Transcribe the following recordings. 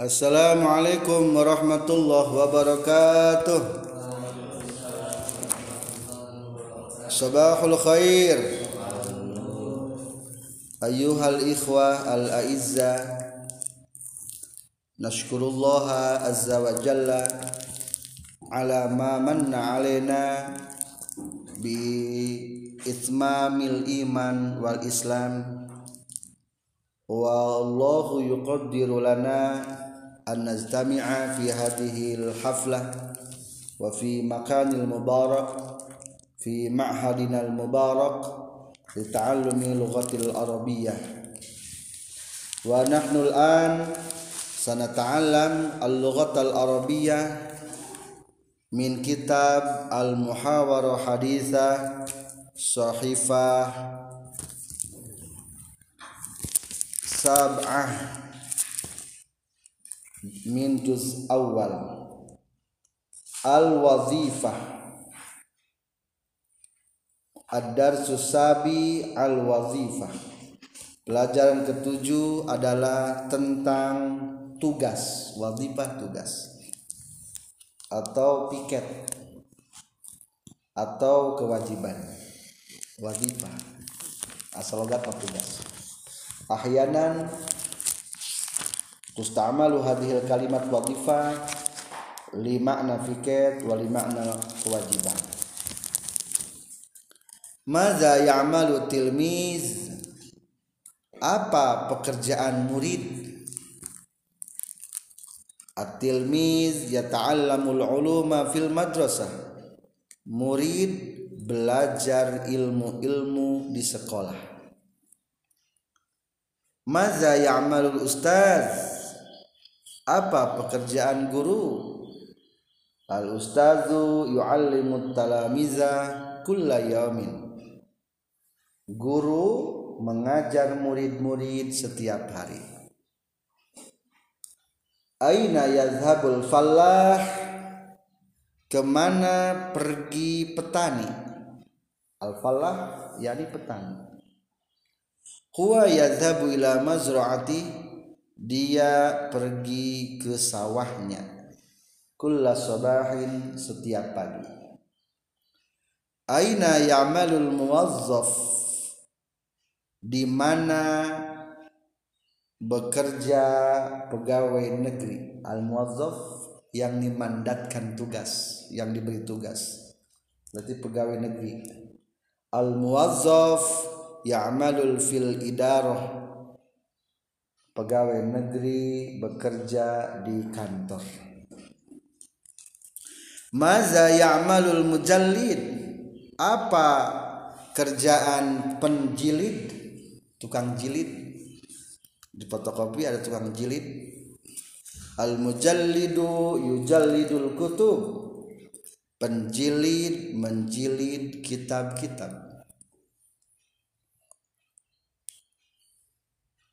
Assalamualaikum warahmatullahi wabarakatuh. Sabahul khair. Ayuhal ikhwah al-a'izza. Nashkurullaha azza wa jalla Ala ma manna alaina Bi itmamil iman wal islam. Wallahu yuqaddiru lana أن نجتمع في هذه الحفلة وفي مكان المبارك في معهدنا المبارك لتعلم اللغة العربية. ونحن الآن سنتعلم اللغة العربية من كتاب المحاورة حديثة صحيفة سبعة. Min juz awal. Al wazifah ad-darsu sabi al wazifah pelajaran ketujuh adalah tentang tugas wazifah tugas. Atau piket. Atau kewajiban. Wazifah. Asal logat tugas. Ahyanan tustamalu hadhil kalimat wadifah li makna fiket wa li makna kewajiban. Maza ya'malu tilmiz? Apa pekerjaan murid? At-tilmiz yata'allamul uluma fil madrasah. Murid belajar ilmu-ilmu di sekolah. Maza ya'malul ustaz Apa pekerjaan guru? Al ustazu yu'allimut talamiza kulla yaumin Guru mengajar murid-murid setiap hari. Aina yazhabul fallah? Ke mana pergi petani? Al-fallah yakni petani. Huwa yadhabu ila mazra'ati dia pergi ke sawahnya. Kulla sabahin setiap pagi. Aina ya'malul muwazzaf? Di mana bekerja pegawai negeri? Al muwazzaf yang dimandatkan tugas yang diberi tugas. Berarti pegawai negeri. Al muwazzaf ya'malul fil idarah pegawai negeri bekerja di kantor. Maza ya'malul mujallid? Apa kerjaan penjilid? Tukang jilid. Di fotokopi ada tukang jilid. Al mujallidu yujallidul kutub. Penjilid menjilid kitab-kitab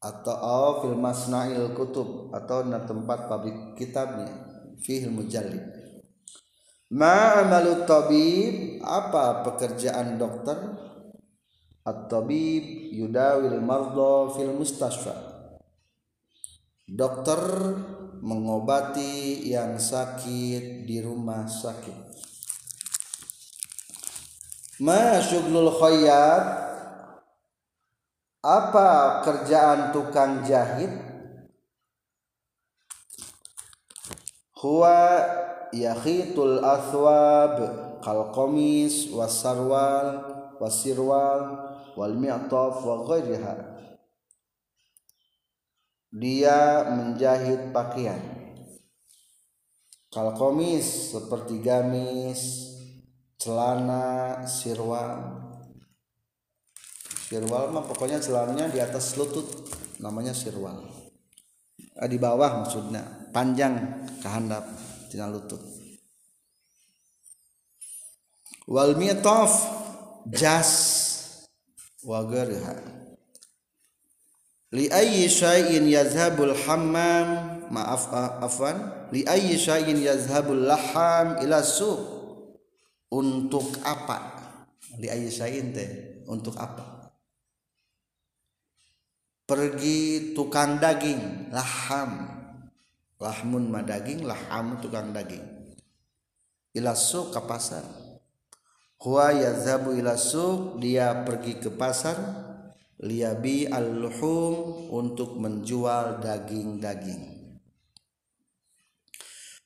atau oh, fil masna'il kutub atau na tempat pabrik kitabnya fihil mujallid ma amalu tabib apa pekerjaan dokter? At-tabib yudawil mardo fil mustasfa dokter mengobati yang sakit di rumah sakit. Ma syuglul khayyat apa kerjaan tukang jahit? Huwa yakhitul athwab kal qamis wasarwal wasirwal wal mi'taf wa ghairiha. Dia menjahit pakaian. Kal qamis seperti gamis celana sirwal sirwal mah pokoknya celananya di atas lutut. Namanya sirwal ah, di bawah maksudnya. Panjang ke handap tina lutut. Wal mitaf jas wa li ayyi syai'in yazhabul hammam maaf afwan. Li ayyi syai'in yazhabul laham ila suq untuk apa? Li ayyi syai'in teh untuk apa pergi tukang daging laham. Lahmun ma daging laham tukang daging. Ila suq ke pasar. Huwa yazhabu ila suq dia pergi ke pasar. Liyabi al-luhum untuk menjual daging-daging.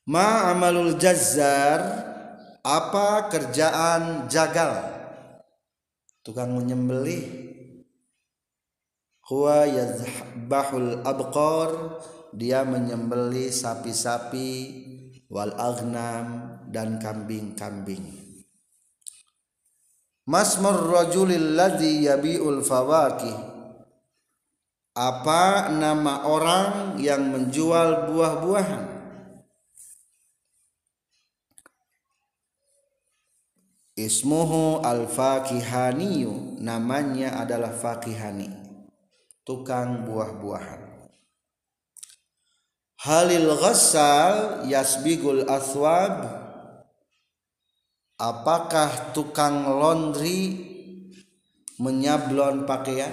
Ma amalul jazzar apa kerjaan jagal? Tukang menyembelih huwa yazbahul abqar. Dia menyembeli sapi-sapi wal aghnam dan kambing-kambing. Masmur rajulil ladzi yabiul fawakih apa nama orang yang menjual buah-buahan? Ismuhu al-fakihaniyu. Namanya adalah fakihani tukang buah-buahan. Halil ghassal yasbigul aswab apakah tukang laundry menyablon pakaian?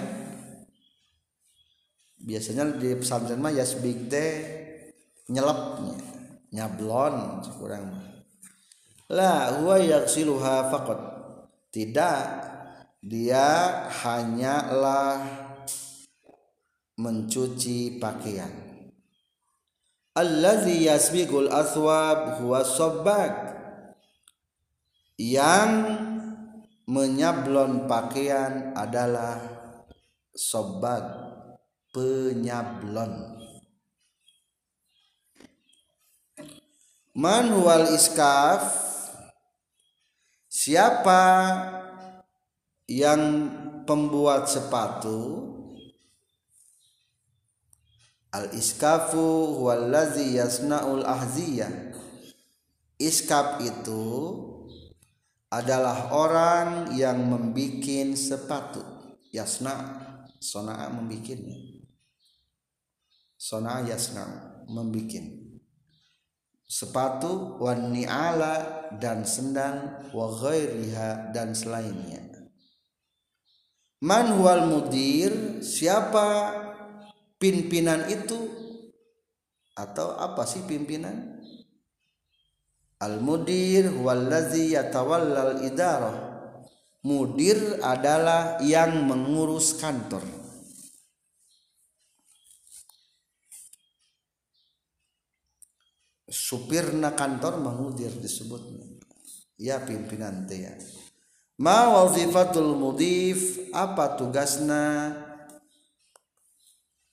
Biasanya di pesantren mah yasbig teh nyelepnya nyablon kurang la huwa yaghsiluha faqat. Tidak dia hanyalah mencuci pakaian. Allazi yasbiqul aswab huwa sabbag yang menyablon pakaian adalah sobbag penyablon. Man huwal iskaf siapa yang pembuat sepatu al iskafu huwallazi yasnaul ahziyah iskap itu adalah orang yang membikin sepatu. Yasna sona membikinnya sona yasna membikin. Sepatu wan ni'ala dan sendal wa ghairiha dan selainnya. Man huwal mudir siapa pimpinan itu atau apa sih pimpinan? Al mudir wallazi yatawallal idarah. Mudir adalah yang mengurus kantor. Supirna kantor mengudir disebut. Ya pimpinan teh ya. Ma wazifatul mudif apa tugasna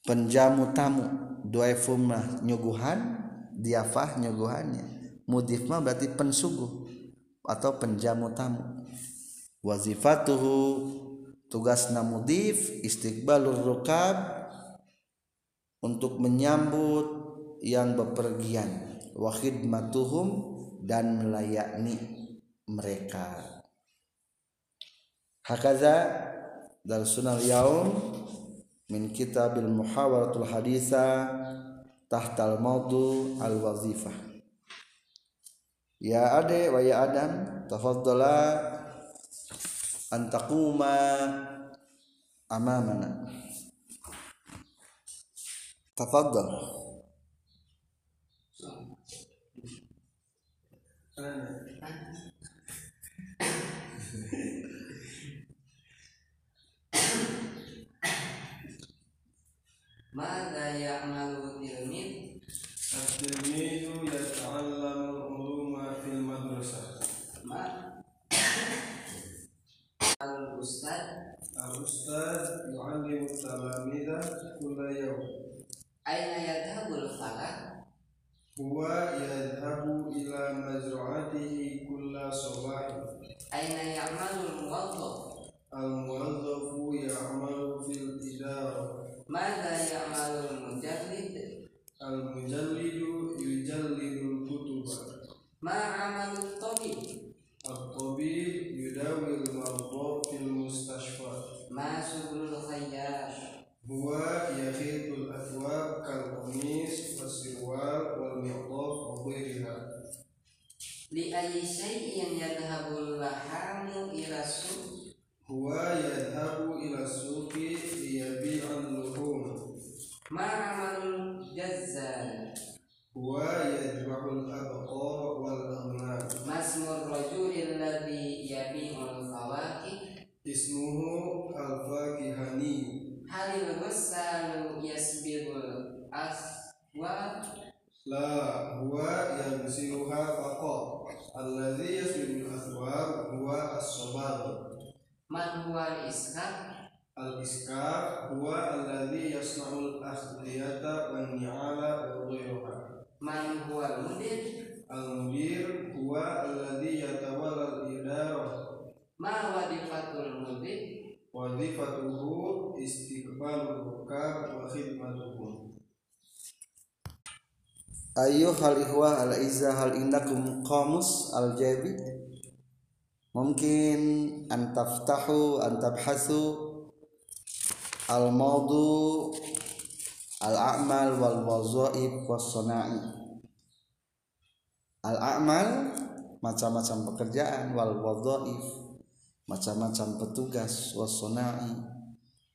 penjamu tamu. Doefum mah nyuguhan diafah nyuguhannya. Mudif mah berarti pensuguh atau penjamu tamu. Wazifatuhu tugas namudif istiqbalur rukab untuk menyambut yang bepergian. Wa khidmatuhum dan melayani mereka. Hakaza dal sunal yaum min kitabil muhawaratul haditha tahtal maudu al wazifah ya ade wa ya adam tafaddala an taquma amamana tafaddal ماذا يعمل التلميذ؟ التلميذ يتعلم العلوم في المدرسة ما الأستاذ الأستاذ يعلم التلاميذ كل يوم أين يذهب الفلك؟ هو يذهب إلى مزرعته كل صباح أين يعمل الموظف؟ الموظف يعمل في Mada ya'malul mujallid Al mujallidu yujallidul kutuba Ma amalu tabib Al tabib yudawil marbo fil mustashfa Ma subrul khayyash Huwa yakhidul atwab kal qamis wasirwal wal miqdaf wa ghairiha Li ayyi shay'in yadhhabul lahamu ila suq huwa yadhabu ila suqi liyabi'a al-luhum. Ma amalul jazzal? Huwa yadhabu al-abqar wal amlam masmur rajul alladhi yabi'u al-fawaqi? Ismuhu al-faqihani halil ghassalu yasbirul aswa la huwa yamsiruha faqat. Alladhi yasbiru al-aswab man huwa al-iskar al-iskar huwa alladhi yasna'ul asdiyata wa ni'ala wa ghayruha. Man huwa al-mudir al-mudir huwa alladhi yatawala al-idara. Ma wadifatul mudir wadifatuhu istiqbalul hukam wa khidmatuhum Ayuh hal ikhwah al izah hal indakum qamus al jabi Mungkin an taftahu an tabhasu al maudu al a'mal wal wazaib was sana'i. Al a'mal macam-macam pekerjaan wal wazaif macam-macam petugas was sana'i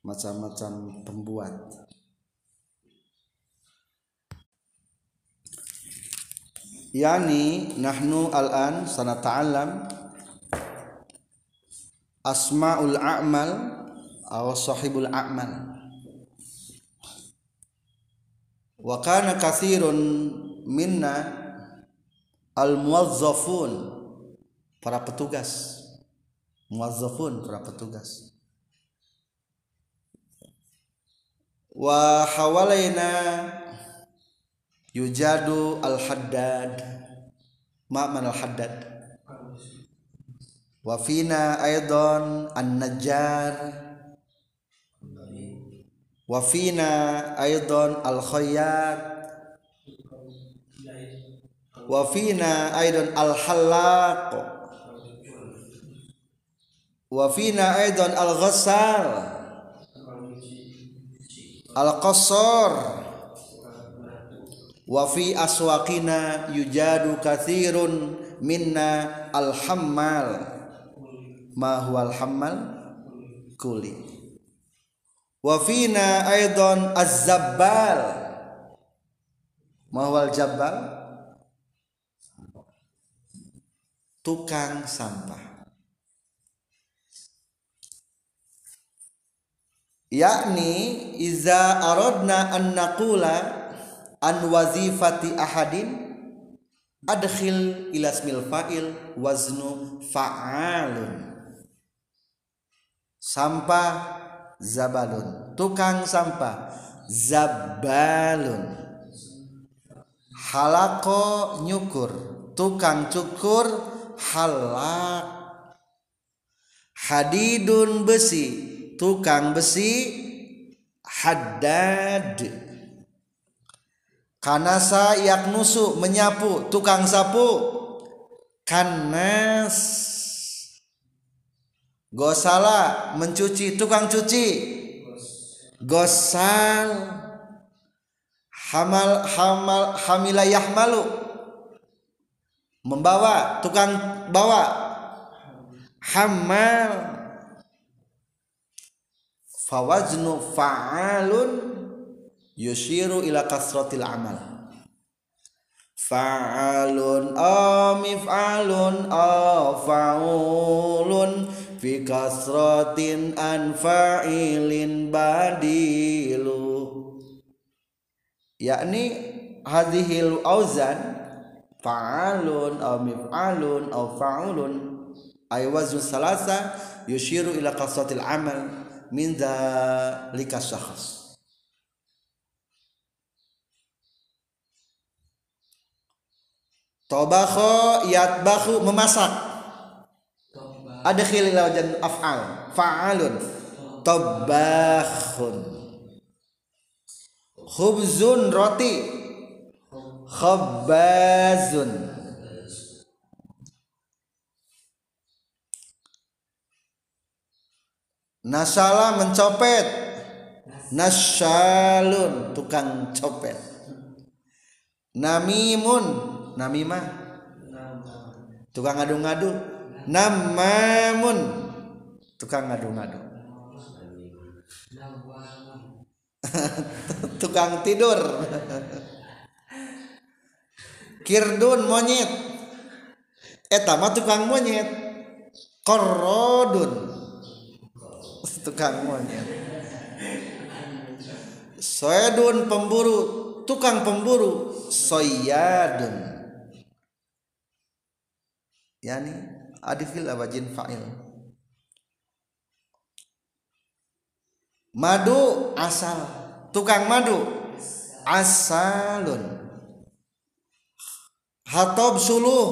macam-macam pembuat. Yani nahnu al-an sanata'allam asma'ul a'mal aw sahibul a'mal. Wa kana katsirun minna al-muwazzafun para petugas. Muwazzafun para petugas. Wa hawalaina yujadu al haddad ma man al haddad wa fina aidan an najjar wa fina aidan al khayyat wa fina aidan al halaq wa fina aidan al ghassal al qassar wa fi aswaqina yujadu kathirun minna alhammal. ma huwa alhammal kuli. Wa fina aidan az-zabbal. Ma huwa al-jabbal tukang sampah. Yakni iza aradna an naqula an wazifati ahadin adkhil ila ismil fa'il waznu fa'alun sampah zabalun. Tukang sampah zabalun. Halako nyukur. Tukang cukur halak. Hadidun besi. Tukang besi haddad. Kanasa yaknusu menyapu. Tukang sapu kanas gosala mencuci tukang cuci. Gosal hamal hamal hamila yahmalu. Membawa tukang bawa. Hamal. Fawaznu fa'alun yushiru ila kasratil amal. Fa'alun aw mif'alun aw fa'ulun fi kasratin an fa'ilin badilu. Yakni hadhil auzan fa'alun aw mif'alun aw fa'ulun. Ay waznu salasa yushiru ila kasratil amal min dzalika syakhs. Tobakho yatbakhu memasak. Adkhil ila wajan af'al. Fa'alun. Tobakhun. Khubzun roti. Khabbazun. Nasala mencopet. Nasyalun tukang copet. Namimun namimah tukang ngadu-ngadu namamun tukang ngadu-ngadu. Tukang tidur. Kirdun monyet. Eta mah tukang monyet. Korodun. Tukang monyet. Soedun pemburu. Tukang pemburu. Soyadun. Yani adifil abajin fa'il? Madu asal. Tukang madu? Asalun. Hatob suluh?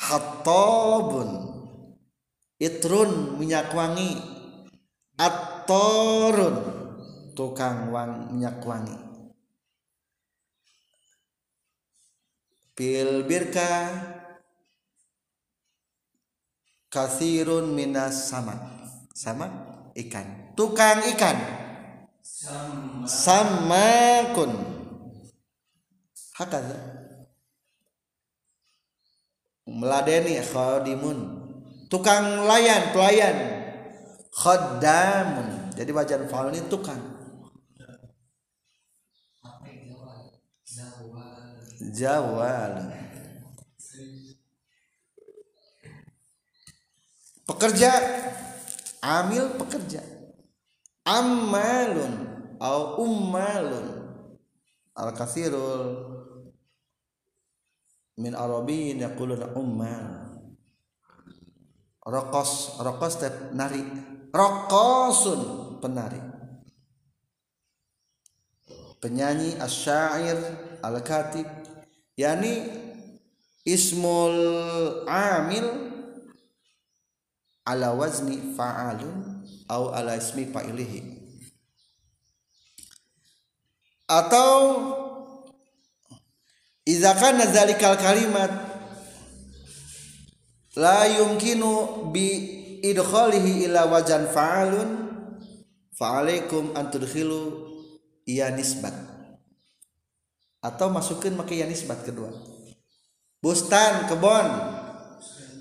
Hatobun. Itrun minyak wangi? Atorun tukang wang minyak wangi. Pil birka kasirun minas sama sama ikan. Tukang ikan. Sama kun hakada meladeni khadimun. Tukang layan pelayan. Khaddamun jadi wajan faul ini tukang. Jawal pekerja. Amil pekerja. Amalun au ummalun. Al kasirul min arabiyin yaquluna ummal. Rokos rokos teh nari rokosun penari. Penyanyi asyair al katib yani ismul amil ala wazni fa'alun au ala ismi fa'ilihi. Atau idza kana zalikal kalimat la yumkinu bi idkhalihi ila wajan fa'alun fa'alaikum an tudkhilu iya nisbat. Atau masukin make ya nisbat kedua. Bustan kebon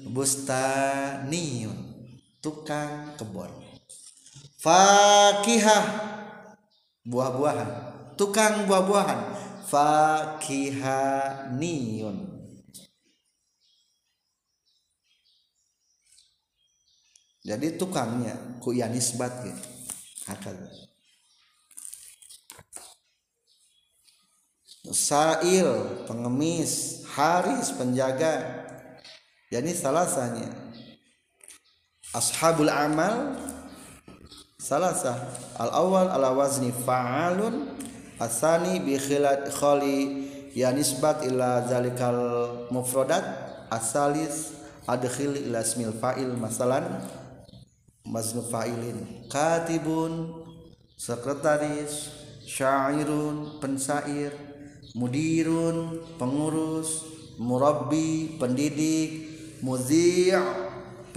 bustaniyun tukang kebon. Fakihah buah-buahan. Tukang buah-buahan. Fakihaniyun jadi tukangnya ku ya nisbat gitu Sail pengemis Haris penjaga. Jadi salasanya ashabul amal salasah. Al awal ala wazni fa'alun asani bi khilat khali ya nisbat ila zalikal mufradat asalis adkhil ila ismil fa'il masalan maznu fa'ilin katibun sekretaris syairun pensair mudirun pengurus murabbi pendidik mudhi'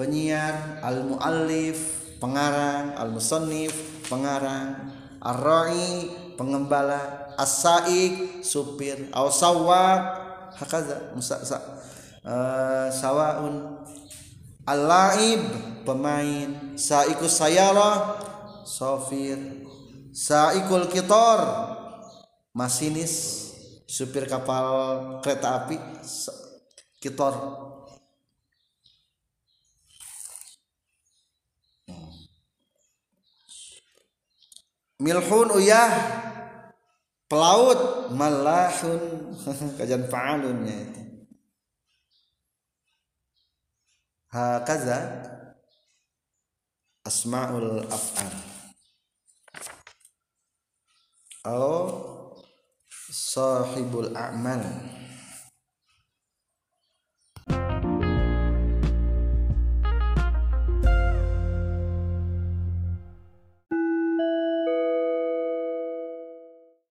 penyiar al muallif pengarang al musannif pengarang ar-ra'i pengembala as-saik supir au sawak hakaza musa sa, uh, sawaun. Al-laib pemain saikus sayara sofir saikul kitor masinis supir kapal kereta api kitor milhun uyah. Pelaut. Malahun. Kajian fa'alunnya itu. Hakaza. Asmaul af'al. Au sahibul a'mal